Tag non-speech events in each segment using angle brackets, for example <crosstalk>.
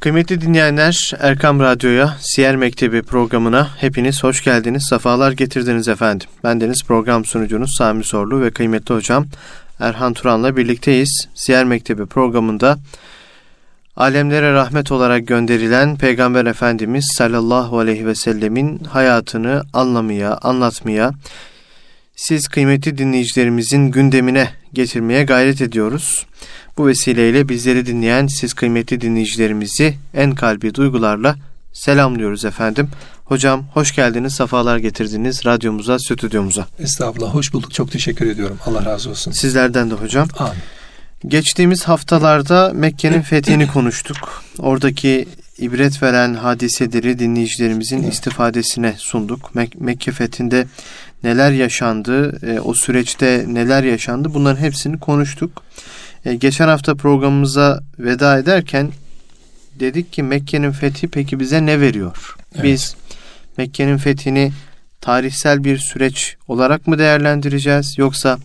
Kıymetli dinleyenler Erkam Radyo'ya Siyer Mektebi programına hepiniz hoş geldiniz, sefalar getirdiniz efendim. Ben deniz program sunucunuz Sami Sorlu ve kıymetli hocam Erhan Turan'la birlikteyiz. Siyer Mektebi programında alemlere rahmet olarak gönderilen Peygamber Efendimiz sallallahu aleyhi ve sellemin hayatını anlamaya, anlatmaya, siz kıymetli dinleyicilerimizin gündemine getirmeye gayret ediyoruz. Bu vesileyle bizleri dinleyen siz kıymetli dinleyicilerimizi en kalbi duygularla selamlıyoruz efendim. Hocam hoş geldiniz, sefalar getirdiniz radyomuza, stüdyomuza. Estağfurullah, hoş bulduk. Çok teşekkür ediyorum. Allah razı olsun. Sizlerden de hocam. Amin. Geçtiğimiz haftalarda Mekke'nin fethini konuştuk. Oradaki ibret veren hadiseleri dinleyicilerimizin evet. istifadesine sunduk. Mek- Mekke fethinde neler yaşandı, e, o süreçte neler yaşandı bunların hepsini konuştuk. E, geçen hafta programımıza veda ederken dedik ki Mekke'nin fethi peki bize ne veriyor? Evet. Biz Mekke'nin fethini tarihsel bir süreç olarak mı değerlendireceğiz yoksa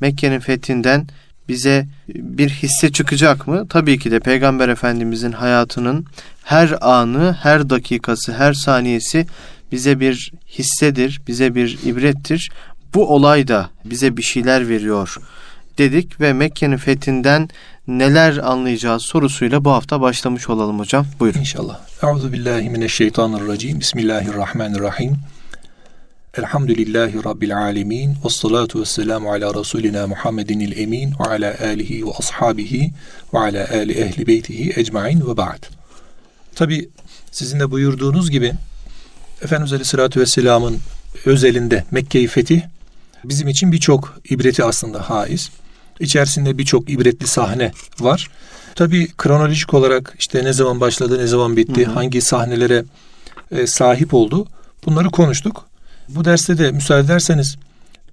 Mekke'nin fethinden bize bir hisse çıkacak mı? Tabii ki de Peygamber Efendimizin hayatının her anı, her dakikası, her saniyesi bize bir hissedir, bize bir ibrettir. Bu olay da bize bir şeyler veriyor dedik ve Mekke'nin fethinden neler anlayacağız sorusuyla bu hafta başlamış olalım hocam. Buyurun. İnşallah. Euzu billahi mineşşeytanirracim. Bismillahirrahmanirrahim. Elhamdülillahi Rabbil alemin. Ve salatu ve selamu ala Resulina Muhammedin il emin ve ala alihi ve ashabihi ve ala ali ehli beytihi ecmain ve ba'd. Tabi sizin de buyurduğunuz gibi Efendimiz Aleyhisselatü Vesselam'ın özelinde Mekke-i Fetih bizim için birçok ibreti aslında haiz. İçerisinde birçok ibretli sahne var. Tabi kronolojik olarak işte ne zaman başladı, ne zaman bitti, hı hı. hangi sahnelere e, sahip oldu bunları konuştuk. Bu derste de müsaade ederseniz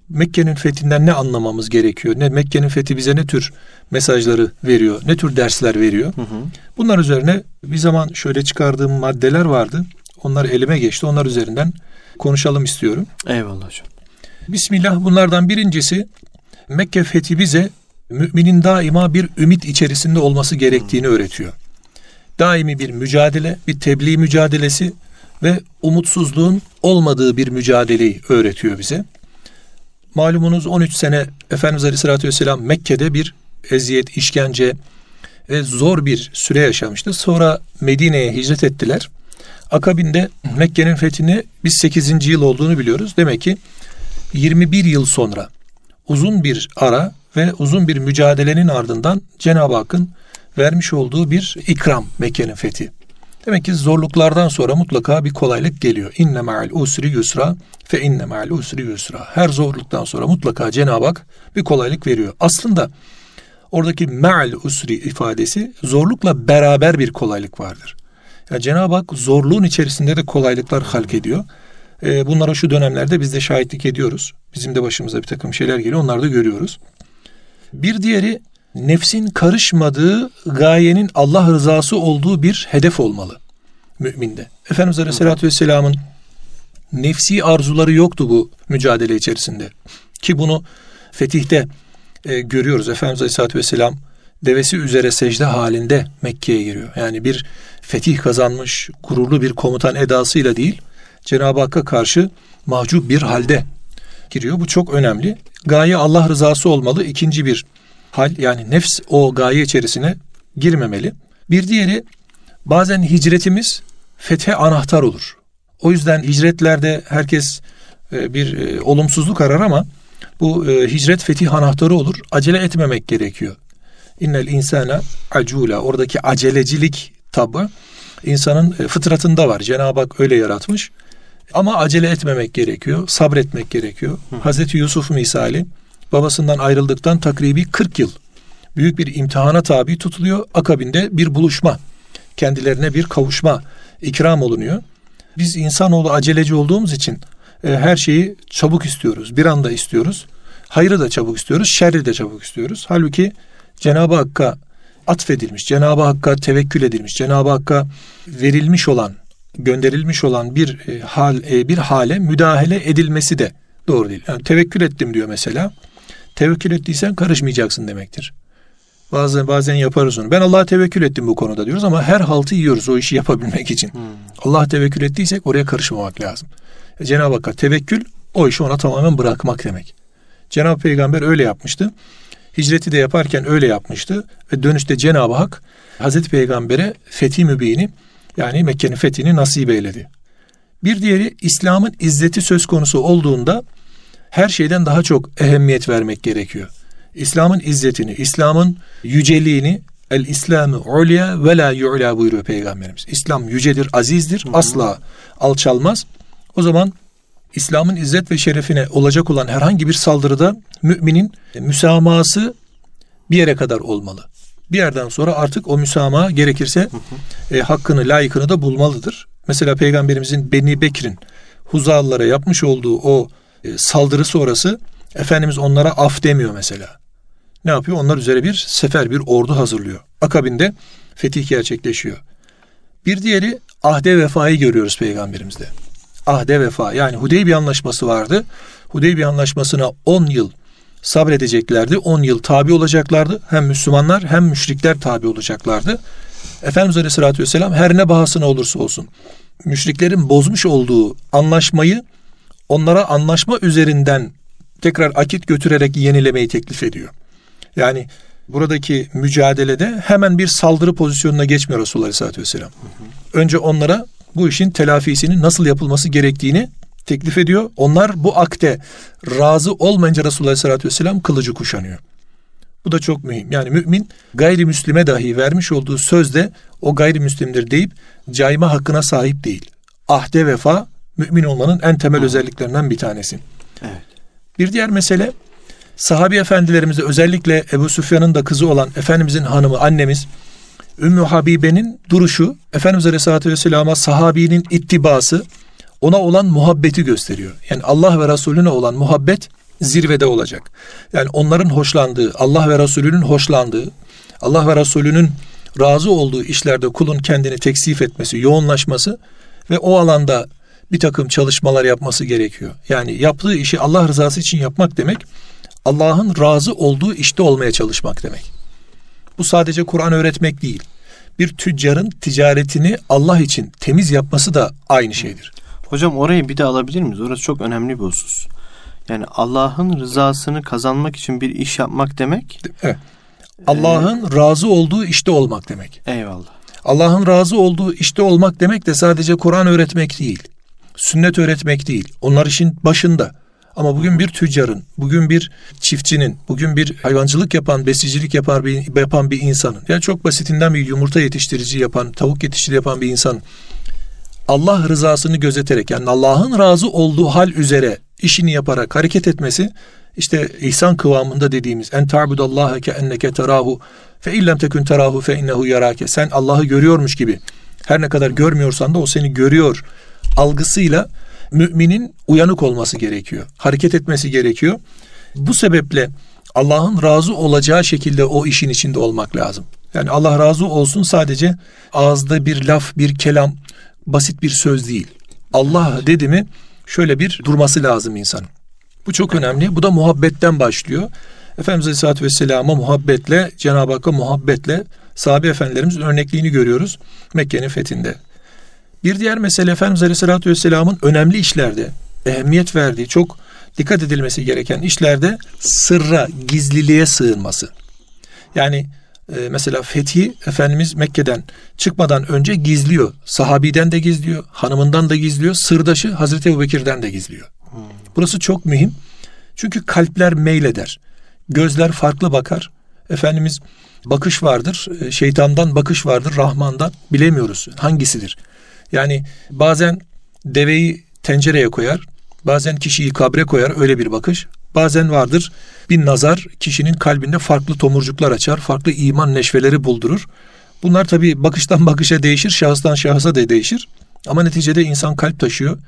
Mekke'nin fethinden ne anlamamız gerekiyor? Ne Mekke'nin fethi bize ne tür mesajları veriyor? Ne tür dersler veriyor? Hı hı. Bunlar üzerine bir zaman şöyle çıkardığım maddeler vardı. Onlar elime geçti. Onlar üzerinden konuşalım istiyorum. Eyvallah hocam. Bismillah bunlardan birincisi Mekke fethi bize müminin daima bir ümit içerisinde olması gerektiğini öğretiyor. Daimi bir mücadele, bir tebliğ mücadelesi ve umutsuzluğun olmadığı bir mücadeleyi öğretiyor bize. Malumunuz 13 sene Efendimiz Aleyhisselatü Vesselam Mekke'de bir eziyet, işkence ve zor bir süre yaşamıştı. Sonra Medine'ye hicret ettiler. Akabinde Mekke'nin fethini biz 8. yıl olduğunu biliyoruz. Demek ki 21 yıl sonra uzun bir ara ve uzun bir mücadelenin ardından Cenab-ı Hakk'ın vermiş olduğu bir ikram Mekke'nin fethi. Demek ki zorluklardan sonra mutlaka bir kolaylık geliyor. İnne ma'al usri yusra fe inne ma'al usri yusra. Her zorluktan sonra mutlaka Cenab-ı Hak bir kolaylık veriyor. Aslında oradaki ma'al usri ifadesi zorlukla beraber bir kolaylık vardır. Yani Cenab-ı Hak zorluğun içerisinde de kolaylıklar halk ediyor. E, bunlara şu dönemlerde biz de şahitlik ediyoruz. Bizim de başımıza bir takım şeyler geliyor. Onları da görüyoruz. Bir diğeri nefsin karışmadığı gayenin Allah rızası olduğu bir hedef olmalı müminde. Efendimiz Aleyhisselatü Vesselam'ın nefsi arzuları yoktu bu mücadele içerisinde. Ki bunu fetihte e, görüyoruz. Efendimiz Aleyhisselatü Vesselam devesi üzere secde halinde Mekke'ye giriyor. Yani bir fetih kazanmış, gururlu bir komutan edasıyla değil, Cenab-ı Hakk'a karşı mahcup bir halde giriyor. Bu çok önemli. Gaye Allah rızası olmalı. İkinci bir hal yani nefs o gaye içerisine girmemeli. Bir diğeri bazen hicretimiz fethe anahtar olur. O yüzden hicretlerde herkes e, bir e, olumsuzluk arar ama bu e, hicret fetih anahtarı olur. Acele etmemek gerekiyor. İnnel insana acula. Oradaki acelecilik tabı insanın fıtratında var. Cenab-ı Hak öyle yaratmış. Ama acele etmemek gerekiyor. Sabretmek gerekiyor. Hı. Hazreti Yusuf misali babasından ayrıldıktan takribi 40 yıl büyük bir imtihana tabi tutuluyor. Akabinde bir buluşma, kendilerine bir kavuşma ikram olunuyor. Biz insanoğlu aceleci olduğumuz için e, her şeyi çabuk istiyoruz. Bir anda istiyoruz. Hayrı da çabuk istiyoruz, şerri de çabuk istiyoruz. Halbuki Cenab-ı Hakk'a atfedilmiş, Cenab-ı Hakk'a tevekkül edilmiş, Cenab-ı Hakk'a verilmiş olan, gönderilmiş olan bir e, hal e, bir hale müdahale edilmesi de doğru değil. Yani tevekkül ettim diyor mesela. Tevekkül ettiysen karışmayacaksın demektir. Bazen bazen yaparız onu. Ben Allah'a tevekkül ettim bu konuda diyoruz ama her haltı yiyoruz o işi yapabilmek için. Hmm. Allah'a tevekkül ettiysek oraya karışmamak lazım. E, Cenab-ı Hakk'a tevekkül o işi ona tamamen bırakmak demek. Cenab-ı Peygamber öyle yapmıştı. Hicreti de yaparken öyle yapmıştı ve dönüşte Cenab-ı Hak Hazreti Peygamber'e fethi mübini yani Mekke'nin fethini nasip eyledi. Bir diğeri İslam'ın izzeti söz konusu olduğunda her şeyden daha çok ehemmiyet vermek gerekiyor. İslam'ın izzetini, İslam'ın yüceliğini El İslamı ulya ve la yu'la buyuruyor Peygamberimiz. İslam yücedir, azizdir, asla alçalmaz. O zaman İslam'ın izzet ve şerefine olacak olan herhangi bir saldırıda müminin müsamahası bir yere kadar olmalı. Bir yerden sonra artık o müsamaha gerekirse e, hakkını, layıkını da bulmalıdır. Mesela Peygamberimizin Beni Bekir'in Huzalılara yapmış olduğu o e, saldırı sonrası Efendimiz onlara af demiyor mesela. Ne yapıyor? Onlar üzere bir sefer, bir ordu hazırlıyor. Akabinde fetih gerçekleşiyor. Bir diğeri ahde vefayı görüyoruz peygamberimizde. Ahde vefa yani Hudeybiye anlaşması vardı. Hudeybiye anlaşmasına 10 yıl sabredeceklerdi. 10 yıl tabi olacaklardı. Hem Müslümanlar hem müşrikler tabi olacaklardı. Efendimiz Aleyhisselatü Vesselam her ne bahasına olursa olsun müşriklerin bozmuş olduğu anlaşmayı onlara anlaşma üzerinden tekrar akit götürerek yenilemeyi teklif ediyor. Yani buradaki mücadelede hemen bir saldırı pozisyonuna geçmiyor Resulullah Aleyhisselatü Vesselam. Önce onlara bu işin telafisinin nasıl yapılması gerektiğini teklif ediyor. Onlar bu akte razı olmayınca Resulullah Aleyhisselatü Vesselam kılıcı kuşanıyor. Bu da çok mühim. Yani mümin gayrimüslime dahi vermiş olduğu sözde o gayrimüslimdir deyip cayma hakkına sahip değil. Ahde vefa mümin olmanın en temel özelliklerinden bir tanesi. Evet. Bir diğer mesele sahabi efendilerimizde özellikle Ebu Süfyan'ın da kızı olan Efendimizin hanımı annemiz Ümmü Habibe'nin duruşu Efendimiz Aleyhisselatü Vesselam'a sahabinin ittibası ona olan muhabbeti gösteriyor. Yani Allah ve Resulüne olan muhabbet zirvede olacak. Yani onların hoşlandığı, Allah ve Resulünün hoşlandığı, Allah ve Resulünün razı olduğu işlerde kulun kendini teksif etmesi, yoğunlaşması ve o alanda bir takım çalışmalar yapması gerekiyor. Yani yaptığı işi Allah rızası için yapmak demek, Allah'ın razı olduğu işte olmaya çalışmak demek. Bu sadece Kur'an öğretmek değil. Bir tüccarın ticaretini Allah için temiz yapması da aynı şeydir. Hocam orayı bir de alabilir miyiz? Orası çok önemli bir husus. Yani Allah'ın rızasını kazanmak için bir iş yapmak demek. Evet. Allah'ın ee, razı olduğu işte olmak demek. Eyvallah. Allah'ın razı olduğu işte olmak demek de sadece Kur'an öğretmek değil. Sünnet öğretmek değil. Onlar işin başında. Ama bugün bir tüccarın, bugün bir çiftçinin, bugün bir hayvancılık yapan, besicilik yapan bir, yapan bir insanın, yani çok basitinden bir yumurta yetiştirici yapan, tavuk yetiştirici yapan bir insan Allah rızasını gözeterek yani Allah'ın razı olduğu hal üzere işini yaparak hareket etmesi işte ihsan kıvamında dediğimiz en ta'budallaha ke enneke terahu fe illem tekun terahu fe innehu yarake sen Allah'ı görüyormuş gibi her ne kadar görmüyorsan da o seni görüyor algısıyla müminin uyanık olması gerekiyor. Hareket etmesi gerekiyor. Bu sebeple Allah'ın razı olacağı şekilde o işin içinde olmak lazım. Yani Allah razı olsun sadece ağızda bir laf, bir kelam, basit bir söz değil. Allah dedi mi şöyle bir durması lazım insanın. Bu çok önemli. Bu da muhabbetten başlıyor. Efendimiz Aleyhisselatü Vesselam'a muhabbetle, Cenab-ı Hakk'a muhabbetle sahabe efendilerimizin örnekliğini görüyoruz Mekke'nin fethinde. Bir diğer mesele Efendimiz Aleyhisselatü Vesselam'ın önemli işlerde ehemmiyet verdiği, çok dikkat edilmesi gereken işlerde sırra, gizliliğe sığınması. Yani e, mesela fethi Efendimiz Mekke'den çıkmadan önce gizliyor. Sahabiden de gizliyor, hanımından da gizliyor, sırdaşı Hazreti Ebubekir'den de gizliyor. Hmm. Burası çok mühim. Çünkü kalpler meyleder. Gözler farklı bakar. Efendimiz bakış vardır, e, şeytandan bakış vardır, Rahman'dan bilemiyoruz hangisidir. Yani bazen deveyi tencereye koyar, bazen kişiyi kabre koyar öyle bir bakış. Bazen vardır bir nazar kişinin kalbinde farklı tomurcuklar açar, farklı iman neşveleri buldurur. Bunlar tabii bakıştan <laughs> bakışa değişir, şahıstan şahısa da değişir. Ama neticede insan kalp taşıyor.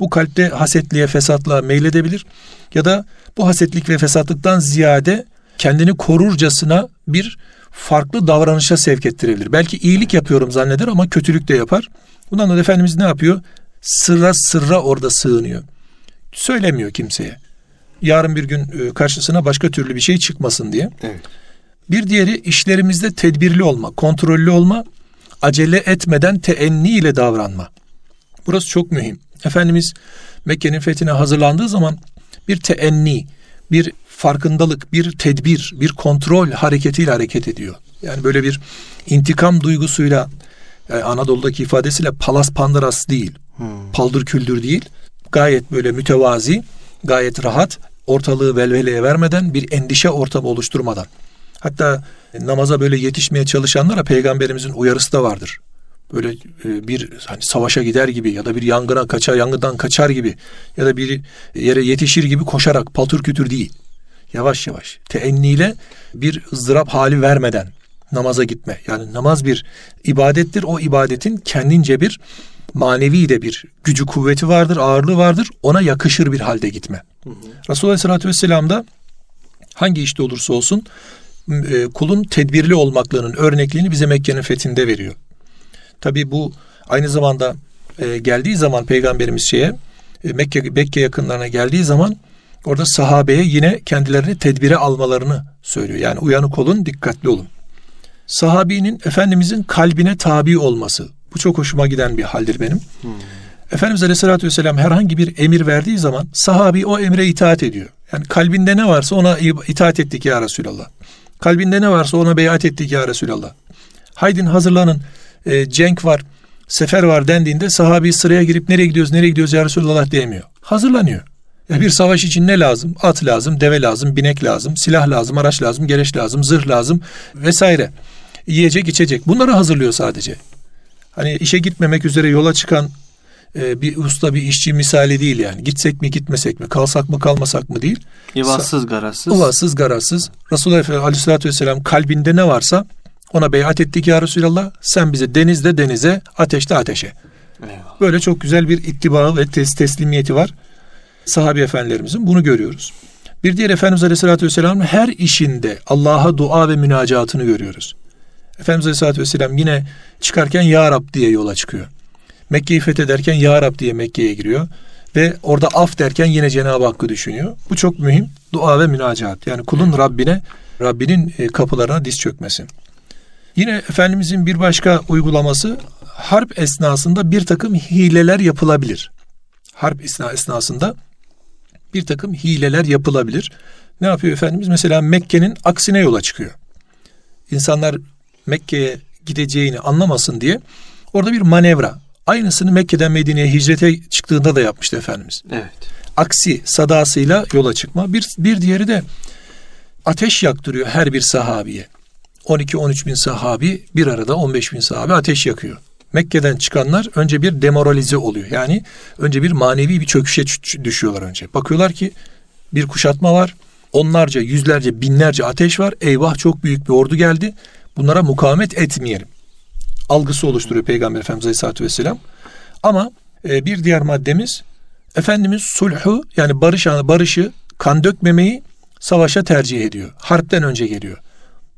Bu kalpte hasetliğe, fesatlığa meyledebilir. Ya da bu hasetlik ve fesatlıktan ziyade kendini korurcasına bir farklı davranışa sevk ettirebilir. Belki iyilik yapıyorum zanneder ama kötülük de yapar. Bundan da Efendimiz ne yapıyor? Sırra sırra orada sığınıyor. Söylemiyor kimseye. Yarın bir gün e, karşısına başka türlü bir şey çıkmasın diye. Evet. Bir diğeri işlerimizde tedbirli olma, kontrollü olma, acele etmeden teenni ile davranma. Burası çok mühim. Efendimiz Mekke'nin fethine hazırlandığı zaman bir teenni, bir farkındalık, bir tedbir, bir kontrol hareketiyle hareket ediyor. Yani böyle bir intikam duygusuyla yani Anadolu'daki ifadesiyle palas pandıras değil, hmm. paldır küldür değil. Gayet böyle mütevazi, gayet rahat, ortalığı velveleye vermeden bir endişe ortamı oluşturmadan. Hatta namaza böyle yetişmeye çalışanlara peygamberimizin uyarısı da vardır. Böyle e, bir hani savaşa gider gibi ya da bir yangına kaçar, yangından kaçar gibi ya da bir yere yetişir gibi koşarak paltır kütür değil. Yavaş yavaş teenniyle bir ızdırap hali vermeden namaza gitme. Yani namaz bir ibadettir. O ibadetin kendince bir manevi de bir gücü kuvveti vardır, ağırlığı vardır. Ona yakışır bir halde gitme. Hı hı. Resulullah Aleyhisselatü Vesselam da hangi işte olursa olsun e, kulun tedbirli olmaklığının örnekliğini bize Mekke'nin fethinde veriyor. Tabi bu aynı zamanda e, geldiği zaman peygamberimiz şeye e, Mekke, Mekke yakınlarına geldiği zaman orada sahabeye yine kendilerini tedbire almalarını söylüyor. Yani uyanık olun, dikkatli olun. Sahabinin Efendimizin kalbine tabi olması. Bu çok hoşuma giden bir haldir benim. Hmm. Efendimiz Aleyhisselatü Vesselam herhangi bir emir verdiği zaman sahabi o emre itaat ediyor. Yani kalbinde ne varsa ona itaat ettik ya Resulallah. Kalbinde ne varsa ona beyat ettik ya Resulallah. Haydin hazırlanın e, cenk var, sefer var dendiğinde sahabi sıraya girip nereye gidiyoruz, nereye gidiyoruz ya Resulallah diyemiyor. Hazırlanıyor. Ya bir savaş için ne lazım? At lazım, deve lazım, binek lazım, silah lazım, araç lazım, gereç lazım, zırh lazım vesaire. Yiyecek, içecek. Bunları hazırlıyor sadece. Hani işe gitmemek üzere yola çıkan e, bir usta bir işçi misali değil yani. Gitsek mi gitmesek mi kalsak mı kalmasak mı değil. İvazsız garazsız. İvazsız garazsız. Resulullah Efendimiz Aleyhisselatü Vesselam kalbinde ne varsa ona beyat ettik ya Resulallah. Sen bize denizde denize, ateşte ateşe. Eyvallah. Böyle çok güzel bir ittibağı ve tes teslimiyeti var. Sahabi efendilerimizin bunu görüyoruz. Bir diğer Efendimiz Aleyhisselatü Vesselam'ın her işinde Allah'a dua ve münacatını görüyoruz. Efendimiz Aleyhisselatü Vesselam yine çıkarken Ya Rab diye yola çıkıyor. Mekke'yi fethederken Ya Rab diye Mekke'ye giriyor. Ve orada af derken yine Cenab-ı Hakk'ı düşünüyor. Bu çok mühim. Dua ve münacaat. Yani kulun Rabbine, Rabbinin e, kapılarına diz çökmesi. Yine Efendimizin bir başka uygulaması harp esnasında bir takım hileler yapılabilir. Harp esnasında bir takım hileler yapılabilir. Ne yapıyor Efendimiz? Mesela Mekke'nin aksine yola çıkıyor. İnsanlar Mekke'ye gideceğini anlamasın diye orada bir manevra. Aynısını Mekke'den Medine'ye hicrete çıktığında da yapmıştı Efendimiz. Evet. Aksi sadasıyla yola çıkma. Bir, bir diğeri de ateş yaktırıyor her bir sahabiye. 12-13 bin sahabi bir arada 15 bin sahabi ateş yakıyor. Mekke'den çıkanlar önce bir demoralize oluyor. Yani önce bir manevi bir çöküşe düşüyorlar önce. Bakıyorlar ki bir kuşatma var. Onlarca, yüzlerce, binlerce ateş var. Eyvah çok büyük bir ordu geldi. Bunlara mukavemet etmeyelim. Algısı oluşturuyor Peygamber Efendimiz Aleyhisselatü Vesselam. Ama e, bir diğer maddemiz Efendimiz sulhu yani barış barışı kan dökmemeyi savaşa tercih ediyor. Harpten önce geliyor.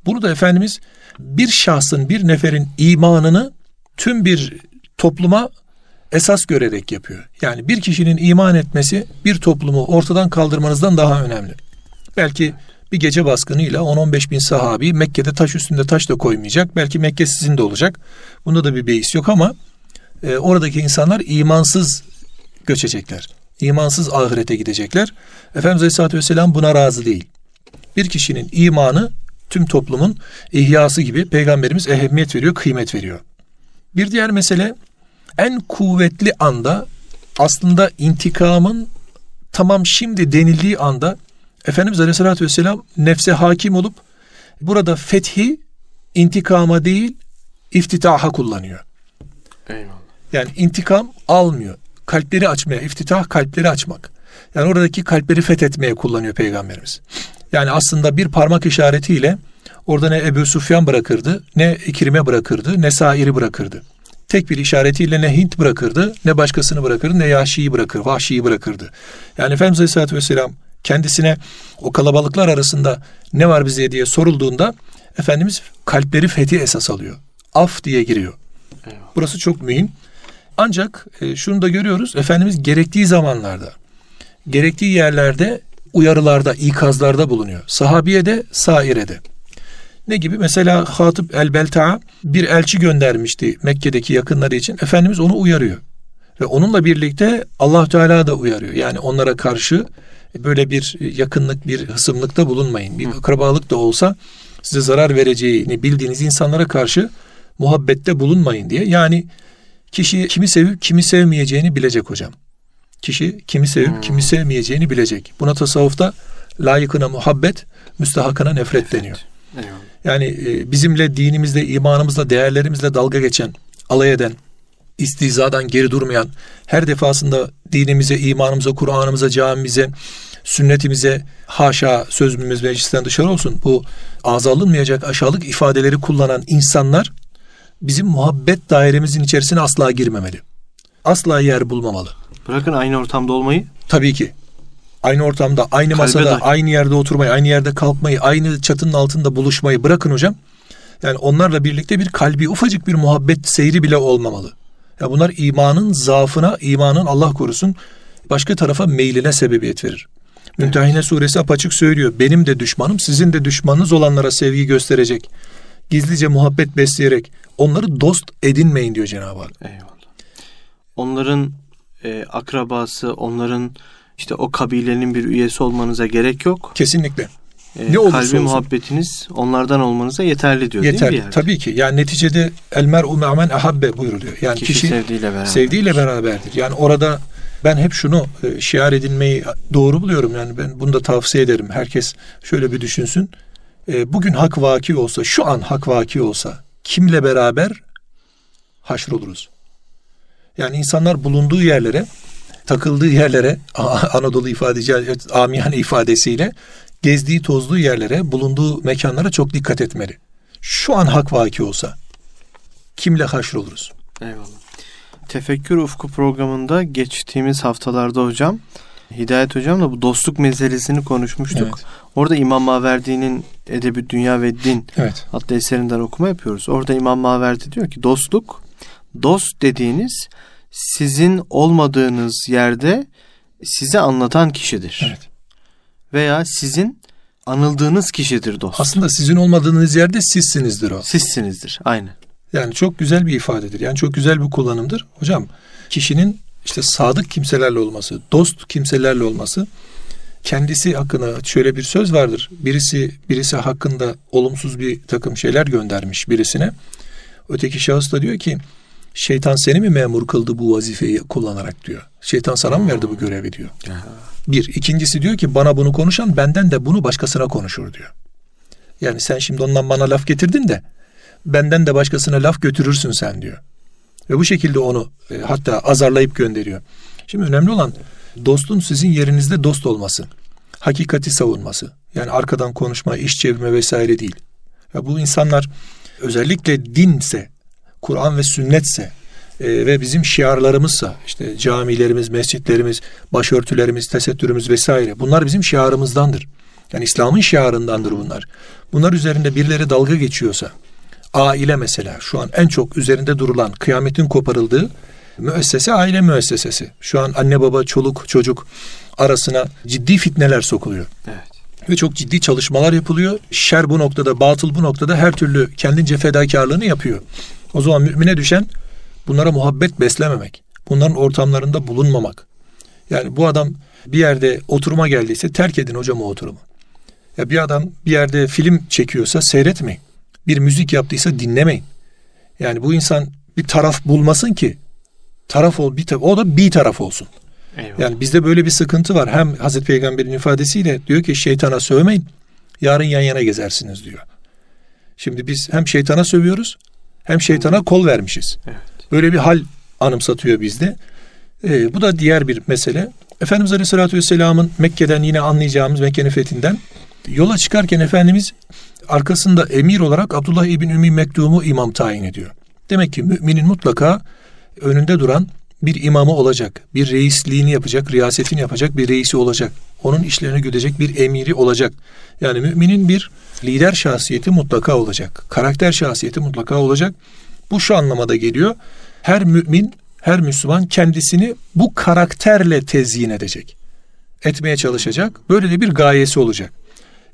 Bunu da Efendimiz bir şahsın, bir neferin imanını tüm bir topluma esas görerek yapıyor. Yani bir kişinin iman etmesi bir toplumu ortadan kaldırmanızdan daha önemli. Belki bir gece baskınıyla 10-15 bin sahabi Mekke'de taş üstünde taş da koymayacak. Belki Mekke sizin de olacak. Bunda da bir beis yok ama e, oradaki insanlar imansız göçecekler. İmansız ahirete gidecekler. Efendimiz Aleyhisselatü Vesselam buna razı değil. Bir kişinin imanı tüm toplumun ihyası gibi peygamberimiz ehemmiyet veriyor, kıymet veriyor. Bir diğer mesele en kuvvetli anda aslında intikamın tamam şimdi denildiği anda Efendimiz Aleyhisselatü Vesselam nefse hakim olup burada fethi intikama değil iftitaha kullanıyor. Eyvallah. Yani intikam almıyor. Kalpleri açmaya, iftitah kalpleri açmak. Yani oradaki kalpleri fethetmeye kullanıyor Peygamberimiz. Yani aslında bir parmak işaretiyle orada ne Ebu Sufyan bırakırdı, ne İkrim'e bırakırdı, ne Sair'i bırakırdı. Tek bir işaretiyle ne Hint bırakırdı, ne başkasını bırakırdı, ne Yaşi'yi bırakır, Vahşi'yi bırakırdı. Yani Efendimiz Aleyhisselatü Vesselam kendisine o kalabalıklar arasında ne var bize diye sorulduğunda Efendimiz kalpleri fethi esas alıyor. Af diye giriyor. Eyvallah. Burası çok mühim. Ancak e, şunu da görüyoruz. Efendimiz gerektiği zamanlarda, gerektiği yerlerde uyarılarda, ikazlarda bulunuyor. Sahabiye de, saire de. Ne gibi? Mesela Hatip el-Belta'a bir elçi göndermişti Mekke'deki yakınları için. Efendimiz onu uyarıyor. Ve onunla birlikte allah Teala da uyarıyor. Yani onlara karşı böyle bir yakınlık, bir hısımlıkta bulunmayın. Bir akrabalık da olsa size zarar vereceğini bildiğiniz insanlara karşı muhabbette bulunmayın diye. Yani kişi kimi sevip kimi sevmeyeceğini bilecek hocam. Kişi kimi sevip hmm. kimi sevmeyeceğini bilecek. Buna tasavvufta layıkına muhabbet, müstahakına nefret evet. deniyor. Eyvallah. Yani e, bizimle dinimizle, imanımızla, değerlerimizle dalga geçen, alay eden, istizadan geri durmayan, her defasında dinimize, imanımıza, Kur'an'ımıza, camimize, sünnetimize haşa sözümüz meclisten dışarı olsun bu ağza alınmayacak aşağılık ifadeleri kullanan insanlar bizim muhabbet dairemizin içerisine asla girmemeli. Asla yer bulmamalı. Bırakın aynı ortamda olmayı. Tabii ki. Aynı ortamda, aynı Kalbe masada, dahi. aynı yerde oturmayı, aynı yerde kalkmayı, aynı çatının altında buluşmayı bırakın hocam. Yani onlarla birlikte bir kalbi ufacık bir muhabbet seyri bile olmamalı. Ya bunlar imanın zaafına, imanın Allah korusun başka tarafa meyline sebebiyet verir. Evet. Suresi apaçık söylüyor. Benim de düşmanım, sizin de düşmanınız olanlara sevgi gösterecek. Gizlice muhabbet besleyerek onları dost edinmeyin diyor Cenab-ı Hak. Eyvallah. Onların e, akrabası, onların işte o kabilenin bir üyesi olmanıza gerek yok. Kesinlikle. E, ne olursa kalbi olsun. muhabbetiniz onlardan olmanıza yeterli diyor Yeterli, değil mi? Tabii ki. Yani neticede el mer'u me'men ahabbe buyuruluyor. Yani kişi, kişi sevdiğiyle, beraber. sevdiğiyle beraberdir. Yani orada ben hep şunu e, şiar edinmeyi doğru buluyorum. Yani ben bunu da tavsiye ederim. Herkes şöyle bir düşünsün. E, bugün hak vaki olsa, şu an hak vaki olsa kimle beraber haşr oluruz? Yani insanlar bulunduğu yerlere, takıldığı yerlere, <laughs> Anadolu ifadeci, amiyane ifadesiyle gezdiği tozduğu yerlere, bulunduğu mekanlara çok dikkat etmeli. Şu an hak vaki olsa kimle haşr oluruz? Eyvallah. Tefekkür Ufku programında geçtiğimiz haftalarda hocam Hidayet hocamla bu dostluk meselesini konuşmuştuk. Evet. Orada İmam Maverdi'nin Edebi Dünya ve Din evet. adlı eserinden okuma yapıyoruz. Orada İmam Maverdi diyor ki dostluk dost dediğiniz sizin olmadığınız yerde size anlatan kişidir. Evet. Veya sizin anıldığınız kişidir dost. Aslında sizin olmadığınız yerde sizsinizdir o. Sizsinizdir. Aynı. Yani çok güzel bir ifadedir. Yani çok güzel bir kullanımdır. Hocam kişinin işte sadık kimselerle olması, dost kimselerle olması kendisi hakkında şöyle bir söz vardır. Birisi birisi hakkında olumsuz bir takım şeyler göndermiş birisine. Öteki şahıs da diyor ki şeytan seni mi memur kıldı bu vazifeyi kullanarak diyor. Şeytan sana mı verdi bu görevi diyor. Bir. ikincisi diyor ki bana bunu konuşan benden de bunu başkasına konuşur diyor. Yani sen şimdi ondan bana laf getirdin de benden de başkasına laf götürürsün sen diyor. Ve bu şekilde onu e, hatta azarlayıp gönderiyor. Şimdi önemli olan dostun sizin yerinizde dost olması. Hakikati savunması. Yani arkadan konuşma, iş çevirme vesaire değil. Ya bu insanlar özellikle dinse, Kur'an ve sünnetse e, ve bizim şiarlarımızsa işte camilerimiz, mescitlerimiz, başörtülerimiz, tesettürümüz vesaire bunlar bizim şiarımızdandır. Yani İslam'ın şiarındandır bunlar. Bunlar üzerinde birileri dalga geçiyorsa, aile mesela şu an en çok üzerinde durulan kıyametin koparıldığı müessese aile müessesesi. Şu an anne baba çoluk çocuk arasına ciddi fitneler sokuluyor. Evet. Ve çok ciddi çalışmalar yapılıyor. Şer bu noktada, batıl bu noktada her türlü kendince fedakarlığını yapıyor. O zaman mümine düşen bunlara muhabbet beslememek. Bunların ortamlarında bulunmamak. Yani bu adam bir yerde oturuma geldiyse terk edin hocam o oturumu. Ya bir adam bir yerde film çekiyorsa seyretmeyin bir müzik yaptıysa dinlemeyin. Yani bu insan bir taraf bulmasın ki taraf ol bir taraf, o da bir taraf olsun. Eyvallah. Yani bizde böyle bir sıkıntı var. Hem Hazreti Peygamber'in ifadesiyle diyor ki şeytana sövmeyin. Yarın yan yana gezersiniz diyor. Şimdi biz hem şeytana sövüyoruz hem şeytana kol vermişiz. Evet. Böyle bir hal anımsatıyor bizde. Ee, bu da diğer bir mesele. Efendimiz Aleyhisselatü Vesselam'ın Mekke'den yine anlayacağımız Mekke'nin fethinden yola çıkarken Efendimiz arkasında emir olarak Abdullah İbni Ümmi Mektum'u imam tayin ediyor. Demek ki müminin mutlaka önünde duran bir imamı olacak, bir reisliğini yapacak, riyasetini yapacak bir reisi olacak. Onun işlerini güdecek bir emiri olacak. Yani müminin bir lider şahsiyeti mutlaka olacak. Karakter şahsiyeti mutlaka olacak. Bu şu anlamada geliyor. Her mümin, her Müslüman kendisini bu karakterle tezyin edecek. Etmeye çalışacak. Böyle de bir gayesi olacak.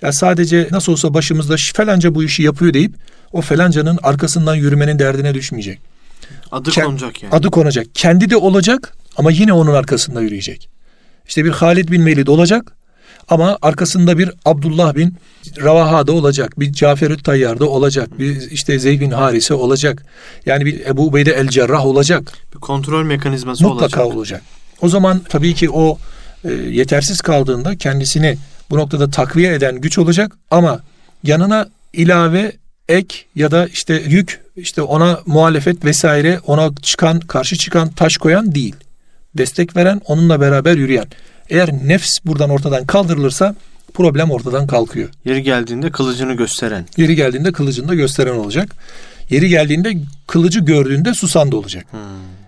Ya sadece nasıl olsa başımızda falanca bu işi yapıyor deyip o falancanın arkasından yürümenin derdine düşmeyecek. Adı Ke- konacak yani. Adı konacak. Kendi de olacak ama yine onun arkasında yürüyecek. İşte bir Halid bin Velid olacak ama arkasında bir Abdullah bin Ravaha da olacak. Bir Cafer Tayyar da olacak. Bir işte Zeyd bin Harise olacak. Yani bir Ebu Ubeyde el Cerrah olacak. Bir kontrol mekanizması Mutlaka olacak. olacak. O zaman tabii ki o e, yetersiz kaldığında kendisini bu noktada takviye eden güç olacak ama yanına ilave ek ya da işte yük işte ona muhalefet vesaire ona çıkan karşı çıkan taş koyan değil. Destek veren onunla beraber yürüyen. Eğer nefs buradan ortadan kaldırılırsa problem ortadan kalkıyor. Yeri geldiğinde kılıcını gösteren. Yeri geldiğinde kılıcını da gösteren olacak. Yeri geldiğinde kılıcı gördüğünde susan da olacak. Hmm.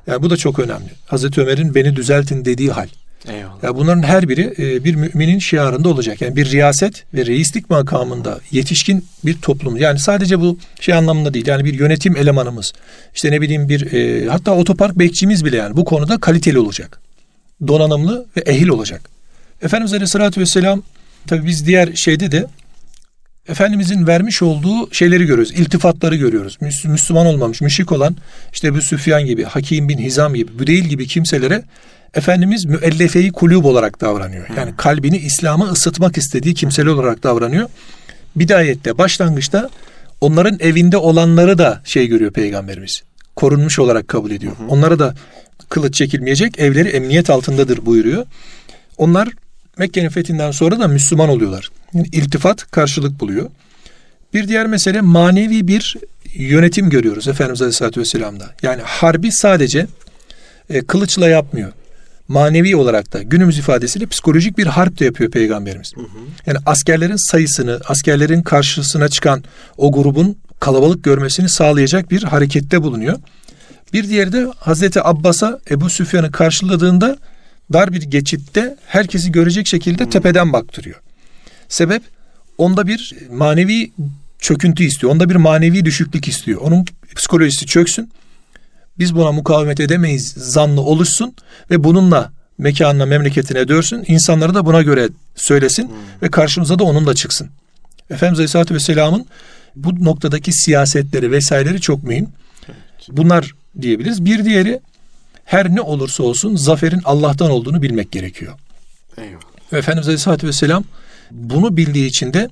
Yani bu da çok önemli. Hazreti Ömer'in beni düzeltin dediği hal. Ya bunların her biri e, bir müminin şiarında olacak. Yani bir riyaset ve reislik makamında yetişkin bir toplum. Yani sadece bu şey anlamında değil. Yani bir yönetim elemanımız. işte ne bileyim bir e, hatta otopark bekçimiz bile yani bu konuda kaliteli olacak. Donanımlı ve ehil olacak. Efendimiz Aleyhisselatü Vesselam tabi biz diğer şeyde de Efendimizin vermiş olduğu şeyleri görüyoruz. iltifatları görüyoruz. Müs- Müslüman olmamış, müşrik olan işte bu Süfyan gibi, Hakim bin Hizam gibi, Büdeyl gibi kimselere Efendimiz müellefeyi kulüp olarak davranıyor. Yani kalbini İslam'a ısıtmak istediği kimseler olarak davranıyor. Bidayette, başlangıçta onların evinde olanları da şey görüyor Peygamberimiz. Korunmuş olarak kabul ediyor. Onlara da kılıç çekilmeyecek, evleri emniyet altındadır buyuruyor. Onlar Mekke'nin fethinden sonra da Müslüman oluyorlar. Yani iltifat karşılık buluyor. Bir diğer mesele manevi bir yönetim görüyoruz Efendimiz Aleyhisselatü Vesselam'da. Yani harbi sadece e, kılıçla yapmıyor. Manevi olarak da günümüz ifadesiyle psikolojik bir harp de yapıyor Peygamberimiz. Yani askerlerin sayısını, askerlerin karşısına çıkan o grubun kalabalık görmesini sağlayacak bir harekette bulunuyor. Bir diğeri de Hazreti Abbas'a Ebu Süfyan'ı karşıladığında dar bir geçitte herkesi görecek şekilde tepeden baktırıyor. Sebep onda bir manevi çöküntü istiyor. Onda bir manevi düşüklük istiyor. Onun psikolojisi çöksün. Biz buna mukavemet edemeyiz zannı oluşsun ve bununla mekanına memleketine dönsün. İnsanları da buna göre söylesin ve karşımıza da onunla çıksın. Efendimiz Aleyhisselatü Vesselam'ın bu noktadaki siyasetleri vesaireleri çok mühim. Bunlar diyebiliriz. Bir diğeri her ne olursa olsun zaferin Allah'tan olduğunu bilmek gerekiyor. Eyvallah. Efendimiz Aleyhisselatü Vesselam bunu bildiği için de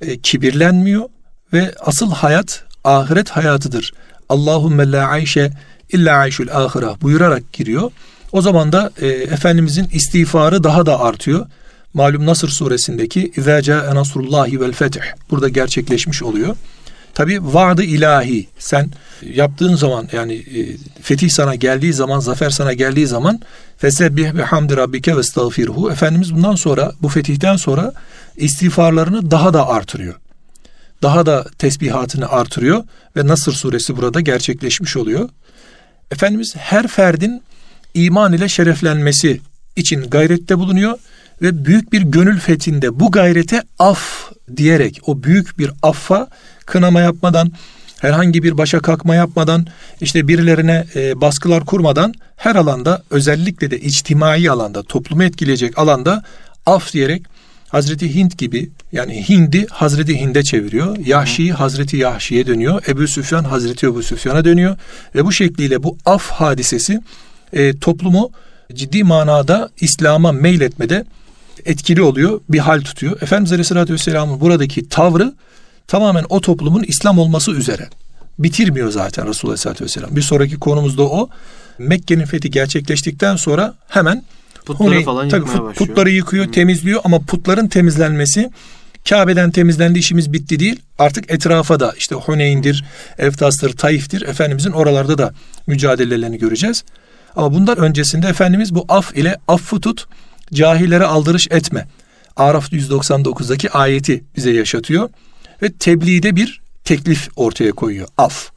e, kibirlenmiyor ve asıl hayat ahiret hayatıdır. Allahümme la ayşe illa ayşul ahira buyurarak giriyor. O zaman da e, Efendimizin istiğfarı daha da artıyor. Malum Nasır suresindeki İzâ câe nasrullahi vel fetih burada gerçekleşmiş oluyor. Tabi vaadi ilahi sen yaptığın zaman yani e, fetih sana geldiği zaman zafer sana geldiği zaman fesebbih bihamdi rabbike ve estağfirhu Efendimiz bundan sonra bu fetihten sonra istiğfarlarını daha da artırıyor. Daha da tesbihatını artırıyor ve Nasır suresi burada gerçekleşmiş oluyor. Efendimiz her ferdin iman ile şereflenmesi için gayrette bulunuyor ve büyük bir gönül fethinde bu gayrete af diyerek o büyük bir affa kınama yapmadan herhangi bir başa kalkma yapmadan işte birilerine e, baskılar kurmadan her alanda özellikle de içtimai alanda toplumu etkileyecek alanda af diyerek Hazreti Hint gibi yani Hind'i Hazreti Hind'e çeviriyor. Yahşi'yi Hazreti Yahşi'ye dönüyor. Ebu Süfyan Hazreti Ebu Süfyan'a dönüyor. Ve bu şekliyle bu af hadisesi e, toplumu ciddi manada İslam'a meyletmede etkili oluyor, bir hal tutuyor. Efendimiz Aleyhisselatü Vesselam'ın buradaki tavrı tamamen o toplumun İslam olması üzere. Bitirmiyor zaten Resulullah Aleyhisselatü Vesselam. Bir sonraki konumuz da o. Mekke'nin fethi gerçekleştikten sonra hemen Putları Huneyn- falan tabii yıkmaya başlıyor. Putları yıkıyor, temizliyor ama putların temizlenmesi Kabe'den temizlendi işimiz bitti değil. Artık etrafa da işte Huneyn'dir, Eftas'tır, Taif'tir. Efendimizin oralarda da mücadelelerini göreceğiz. Ama bundan öncesinde Efendimiz bu af ile affı tut, cahillere aldırış etme. Araf 199'daki ayeti bize yaşatıyor. Ve tebliğde bir teklif ortaya koyuyor. Af.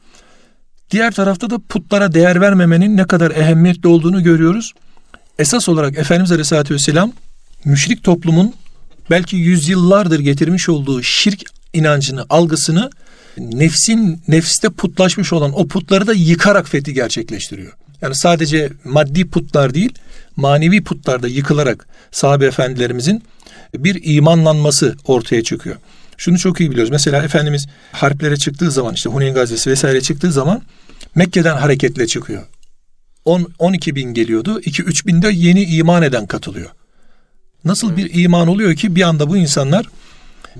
Diğer tarafta da putlara değer vermemenin ne kadar ehemmiyetli olduğunu görüyoruz. Esas olarak Efendimiz Aleyhisselatü Vesselam müşrik toplumun belki yüzyıllardır getirmiş olduğu şirk inancını, algısını nefsin nefste putlaşmış olan o putları da yıkarak fethi gerçekleştiriyor. Yani sadece maddi putlar değil, manevi putlar da yıkılarak sahabe efendilerimizin bir imanlanması ortaya çıkıyor. Şunu çok iyi biliyoruz. Mesela Efendimiz harplere çıktığı zaman işte Huneyn Gazvesi vesaire çıktığı zaman Mekke'den hareketle çıkıyor. 10 12 bin geliyordu. 2-3 binde yeni iman eden katılıyor. Nasıl bir iman oluyor ki bir anda bu insanlar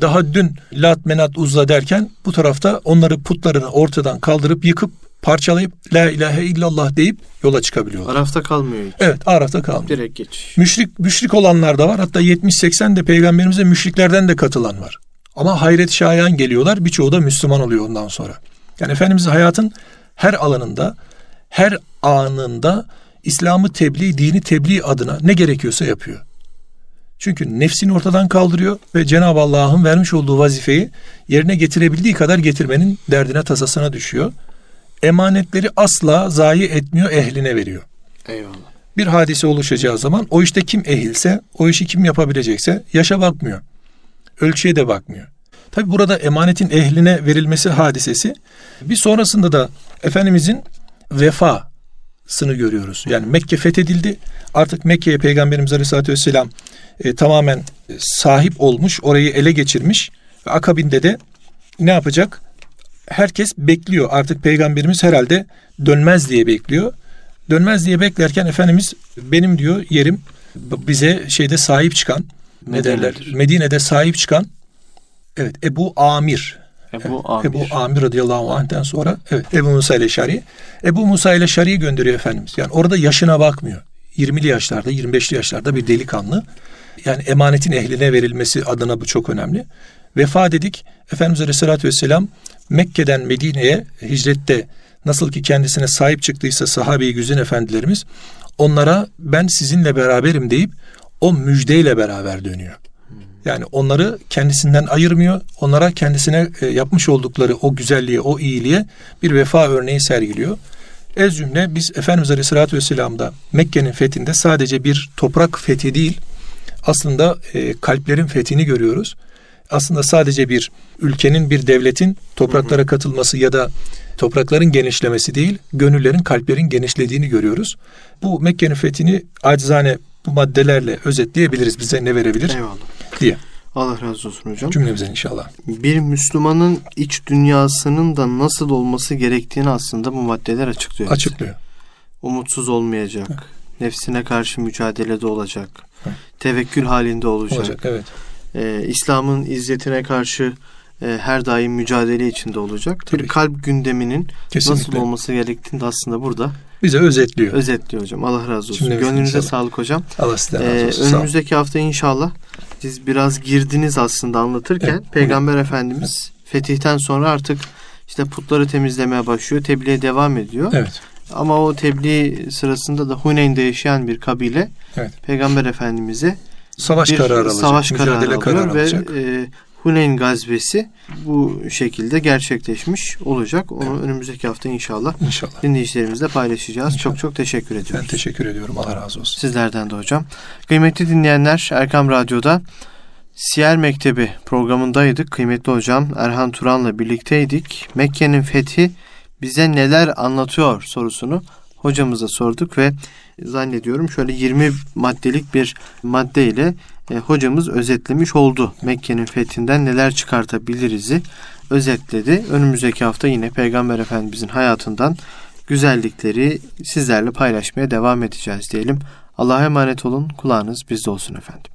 daha dün Lat Menat Uzza derken bu tarafta onları putlarını ortadan kaldırıp yıkıp parçalayıp La ilahe illallah deyip yola çıkabiliyorlar. Arafta kalmıyor hiç. Evet Araf'ta kalmıyor. Direkt geçiş. Müşrik, müşrik olanlar da var. Hatta 70-80 de peygamberimize müşriklerden de katılan var. Ama hayret şayan geliyorlar. Birçoğu da Müslüman oluyor ondan sonra. Yani Efendimiz hayatın her alanında, her anında İslam'ı tebliğ, dini tebliğ adına ne gerekiyorsa yapıyor. Çünkü nefsini ortadan kaldırıyor ve Cenab-ı Allah'ın vermiş olduğu vazifeyi yerine getirebildiği kadar getirmenin derdine tasasına düşüyor. Emanetleri asla zayi etmiyor, ehline veriyor. Eyvallah. Bir hadise oluşacağı zaman o işte kim ehilse, o işi kim yapabilecekse yaşa bakmıyor. Ölçüye de bakmıyor. Tabi burada emanetin ehline verilmesi hadisesi bir sonrasında da Efendimizin vefasını görüyoruz. Yani Mekke fethedildi. Artık Mekke'ye Peygamberimiz Aleyhisselatü Vesselam e, tamamen e, sahip olmuş, orayı ele geçirmiş. Ve akabinde de ne yapacak? Herkes bekliyor. Artık Peygamberimiz herhalde dönmez diye bekliyor. Dönmez diye beklerken Efendimiz benim diyor yerim bize şeyde sahip çıkan ne derler? Medine'de sahip çıkan evet Ebu Amir Ebu <laughs> Amir. Ebu Amir radıyallahu anh'ten sonra evet Ebu Musa ile Şari. Ebu Musa ile Şari'yi gönderiyor Efendimiz. Yani orada yaşına bakmıyor. 20'li yaşlarda, 25'li yaşlarda bir delikanlı. Yani emanetin ehline verilmesi adına bu çok önemli. Vefa dedik. Efendimiz Aleyhisselatü Vesselam Mekke'den Medine'ye hicrette nasıl ki kendisine sahip çıktıysa sahabe-i güzin efendilerimiz onlara ben sizinle beraberim deyip o müjdeyle beraber dönüyor. Yani onları kendisinden ayırmıyor. Onlara kendisine e, yapmış oldukları o güzelliğe, o iyiliğe bir vefa örneği sergiliyor. Ez cümle biz Efendimiz Aleyhisselatü Vesselam'da Mekke'nin fethinde sadece bir toprak fethi değil, aslında e, kalplerin fethini görüyoruz. Aslında sadece bir ülkenin, bir devletin topraklara katılması ya da toprakların genişlemesi değil, gönüllerin, kalplerin genişlediğini görüyoruz. Bu Mekke'nin fethini acizane bu maddelerle özetleyebiliriz. Bize ne verebilir Eyvallah. Diye. Allah razı olsun hocam. Cümlemize inşallah. Bir Müslümanın iç dünyasının da nasıl olması gerektiğini aslında bu maddeler açıklıyor. bize. Açıklıyor. Umutsuz olmayacak. Nefsine karşı mücadelede olacak. Hı. Tevekkül halinde olacak. Olacak evet. Ee, İslam'ın izzetine karşı e, her daim mücadele içinde olacak. Tabii bir kalp gündeminin Kesinlikle. nasıl olması gerektiğini de aslında burada Bize özetliyor. özetliyor hocam. Allah razı olsun. Cümlemizin Gönlünüze inşallah. sağlık hocam. Allah sizden Ee, razı olsun. Olun. önümüzdeki hafta inşallah siz biraz girdiniz aslında anlatırken Evet. Peygamber Efendimiz fetihten sonra artık işte putları temizlemeye başlıyor. Tebliğe devam ediyor. Evet. Ama o tebliğ sırasında da Huneyn'de yaşayan bir kabile Evet. Peygamber Efendimiz'e Savaş bir kararı alacak. savaş kararı kararı alıyor ve alacak. e, Huneyn gazvesi bu şekilde gerçekleşmiş olacak. Onu önümüzdeki hafta inşallah İnşallah. dinleyicilerimizle paylaşacağız. İnşallah. Çok çok teşekkür ediyoruz. Ben teşekkür ediyorum. Allah razı olsun. Sizlerden de hocam. Kıymetli dinleyenler Erkam Radyo'da Siyer Mektebi programındaydık. Kıymetli hocam Erhan Turan'la birlikteydik. Mekke'nin fethi bize neler anlatıyor sorusunu hocamıza sorduk ve zannediyorum şöyle 20 maddelik bir maddeyle e, hocamız özetlemiş oldu. Mekke'nin fethinden neler çıkartabiliriz'i özetledi. Önümüzdeki hafta yine Peygamber Efendimizin hayatından güzellikleri sizlerle paylaşmaya devam edeceğiz diyelim. Allah'a emanet olun. Kulağınız bizde olsun efendim.